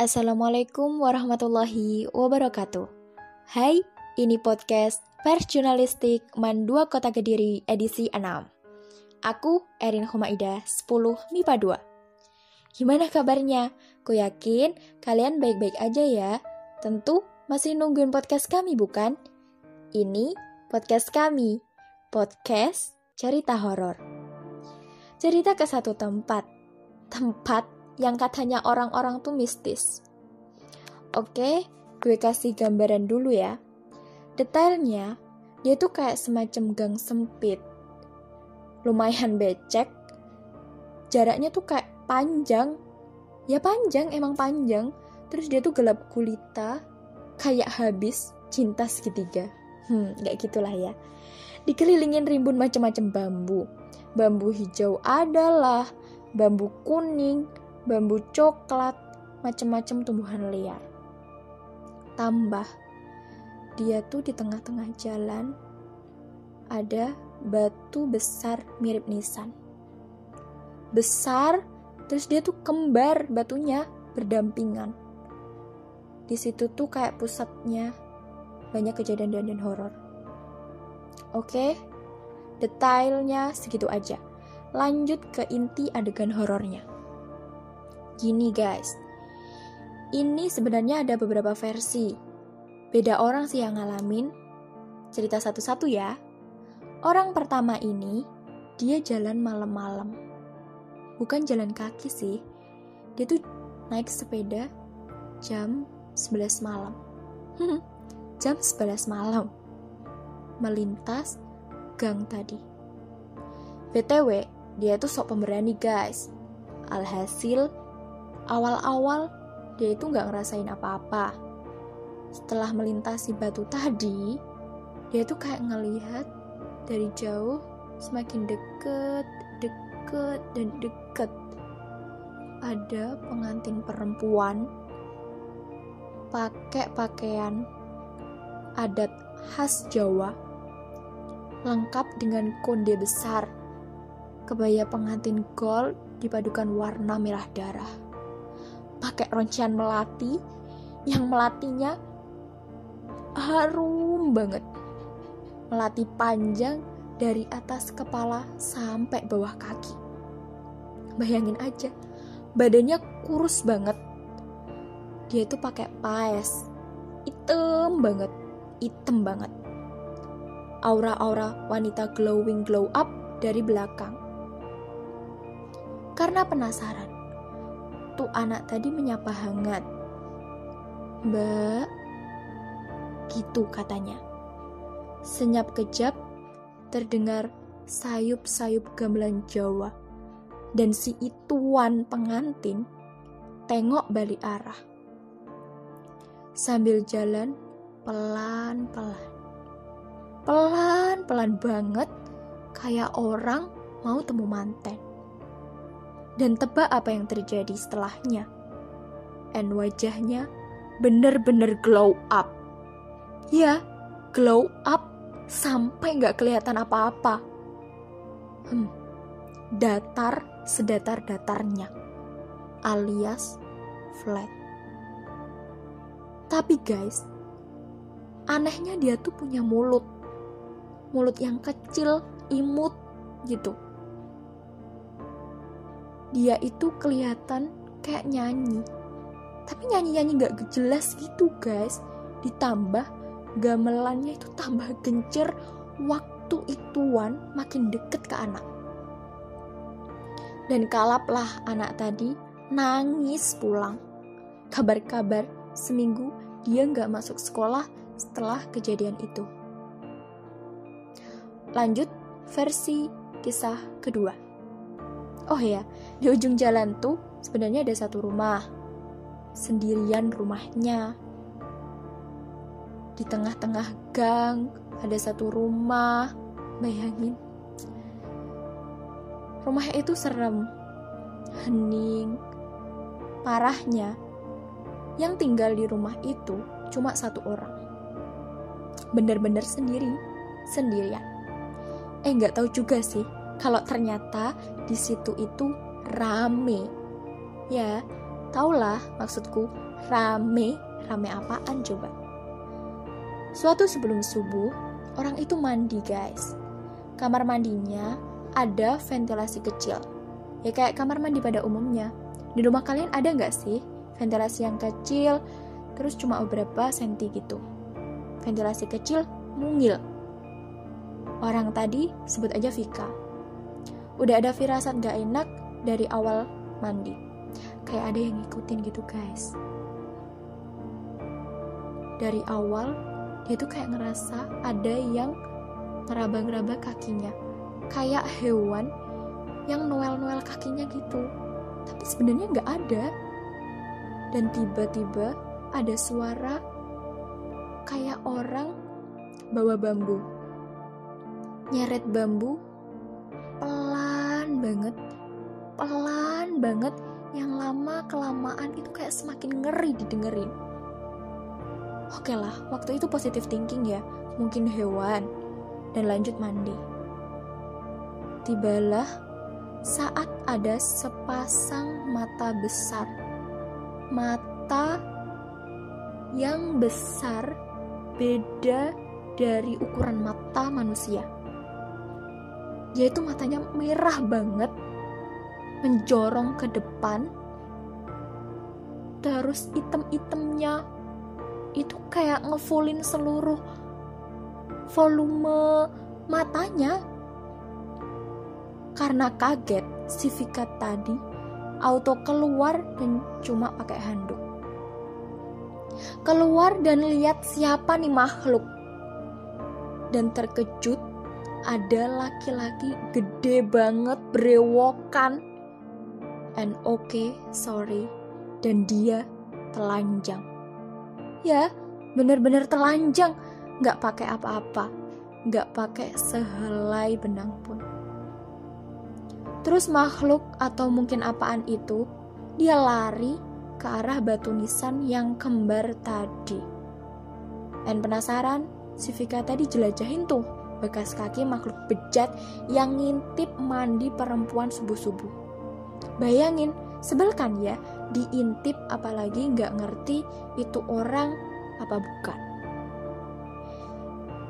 Assalamualaikum warahmatullahi wabarakatuh. Hai, ini podcast Pers Jurnalistik Man 2 Kota Kediri edisi 6. Aku Erin Humaida 10 MIPA 2. Gimana kabarnya? Ku yakin kalian baik-baik aja ya. Tentu masih nungguin podcast kami bukan? Ini podcast kami. Podcast cerita horor. Cerita ke satu tempat. Tempat yang katanya orang-orang tuh mistis. Oke, gue kasih gambaran dulu ya. Detailnya, dia tuh kayak semacam gang sempit. Lumayan becek. Jaraknya tuh kayak panjang. Ya panjang, emang panjang. Terus dia tuh gelap gulita, kayak habis cinta segitiga. Hmm, gak gitulah ya. Dikelilingin rimbun macam-macam bambu. Bambu hijau adalah, bambu kuning, bambu coklat, macam-macam tumbuhan liar. Tambah, dia tuh di tengah-tengah jalan ada batu besar mirip nisan. Besar, terus dia tuh kembar batunya berdampingan. Di situ tuh kayak pusatnya banyak kejadian-kejadian horor. Oke, detailnya segitu aja. Lanjut ke inti adegan horornya. Gini guys, ini sebenarnya ada beberapa versi. Beda orang sih yang ngalamin. Cerita satu-satu ya. Orang pertama ini, dia jalan malam-malam. Bukan jalan kaki sih. Dia tuh naik sepeda jam 11 malam. jam 11 malam. Melintas gang tadi. BTW, dia tuh sok pemberani guys. Alhasil, awal-awal dia itu nggak ngerasain apa-apa. Setelah melintasi batu tadi, dia tuh kayak ngelihat dari jauh semakin deket, deket, dan deket. Ada pengantin perempuan pakai pakaian adat khas Jawa lengkap dengan konde besar kebaya pengantin gold dipadukan warna merah darah pakai roncian melati yang melatinya harum banget. Melati panjang dari atas kepala sampai bawah kaki. Bayangin aja, badannya kurus banget. Dia tuh pakai paes, hitam banget, hitam banget. Aura-aura wanita glowing glow up dari belakang. Karena penasaran, tuh anak tadi menyapa hangat. Mbak, gitu katanya. Senyap kejap, terdengar sayup-sayup gamelan Jawa. Dan si ituan pengantin tengok balik arah. Sambil jalan pelan-pelan. Pelan-pelan banget kayak orang mau temu manten. Dan tebak apa yang terjadi setelahnya. And wajahnya bener-bener glow up. Ya, glow up sampai nggak kelihatan apa-apa. Hmm, datar sedatar-datarnya, alias flat. Tapi guys, anehnya dia tuh punya mulut. Mulut yang kecil, imut gitu dia itu kelihatan kayak nyanyi. Tapi nyanyi-nyanyi gak jelas gitu guys. Ditambah gamelannya itu tambah gencer waktu ituan makin deket ke anak. Dan kalaplah anak tadi nangis pulang. Kabar-kabar seminggu dia nggak masuk sekolah setelah kejadian itu. Lanjut versi kisah kedua Oh ya, di ujung jalan tuh sebenarnya ada satu rumah. Sendirian rumahnya. Di tengah-tengah gang ada satu rumah. Bayangin. Rumah itu serem. Hening. Parahnya, yang tinggal di rumah itu cuma satu orang. Bener-bener sendiri, sendirian. Eh, nggak tahu juga sih kalau ternyata di situ itu rame. Ya, taulah maksudku rame, rame apaan coba? Suatu sebelum subuh, orang itu mandi guys. Kamar mandinya ada ventilasi kecil. Ya kayak kamar mandi pada umumnya. Di rumah kalian ada nggak sih ventilasi yang kecil, terus cuma beberapa senti gitu? Ventilasi kecil, mungil. Orang tadi sebut aja Vika. Udah ada firasat gak enak dari awal mandi. Kayak ada yang ngikutin gitu guys. Dari awal dia tuh kayak ngerasa ada yang ngeraba-ngeraba kakinya kayak hewan yang noel-noel kakinya gitu tapi sebenarnya nggak ada dan tiba-tiba ada suara kayak orang bawa bambu nyeret bambu pelan banget pelan banget. Yang lama kelamaan itu kayak semakin ngeri didengerin. Oke lah, waktu itu positif thinking ya, mungkin hewan, dan lanjut mandi. Tibalah saat ada sepasang mata besar, mata yang besar beda dari ukuran mata manusia. Yaitu matanya merah banget, menjorong ke depan, terus item-itemnya itu kayak ngefullin seluruh volume matanya. Karena kaget si Vika tadi auto keluar dan cuma pakai handuk. Keluar dan lihat siapa nih makhluk. Dan terkejut ada laki-laki gede banget berewokan. And okay sorry. Dan dia telanjang. Ya bener-bener telanjang. Nggak pakai apa-apa. Nggak pakai sehelai benang pun. Terus makhluk atau mungkin apaan itu dia lari ke arah batu nisan yang kembar tadi. Dan penasaran? Si Vika tadi jelajahin tuh bekas kaki makhluk bejat yang ngintip mandi perempuan subuh-subuh bayangin sebel kan ya diintip apalagi nggak ngerti itu orang apa bukan.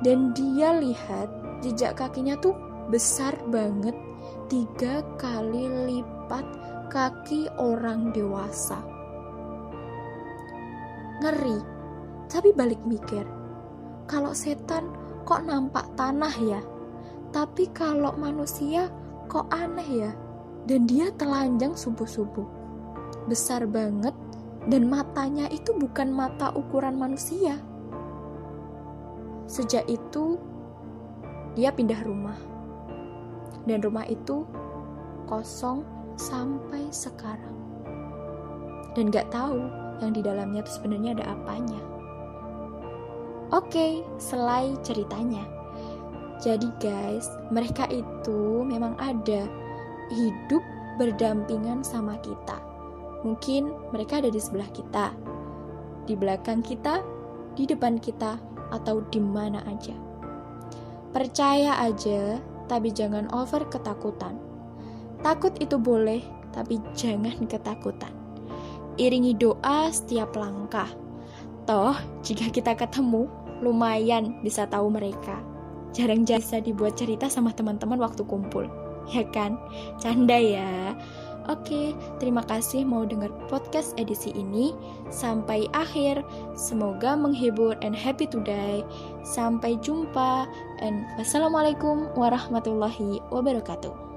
Dan dia lihat jejak kakinya tuh besar banget tiga kali lipat kaki orang dewasa. Ngeri, tapi balik mikir, kalau setan kok nampak tanah ya? Tapi kalau manusia kok aneh ya? Dan dia telanjang subuh-subuh besar banget dan matanya itu bukan mata ukuran manusia. Sejak itu, dia pindah rumah. Dan rumah itu kosong sampai sekarang. Dan gak tahu yang di dalamnya itu sebenarnya ada apanya. Oke, selai ceritanya. Jadi guys, mereka itu memang ada hidup berdampingan sama kita Mungkin mereka ada di sebelah kita, di belakang kita, di depan kita, atau di mana aja. Percaya aja, tapi jangan over ketakutan. Takut itu boleh, tapi jangan ketakutan. Iringi doa setiap langkah. Toh, jika kita ketemu, lumayan bisa tahu mereka. Jarang bisa dibuat cerita sama teman-teman waktu kumpul. Ya kan? Canda ya. Oke, terima kasih mau dengar podcast edisi ini sampai akhir. Semoga menghibur and happy today. Sampai jumpa and wassalamualaikum warahmatullahi wabarakatuh.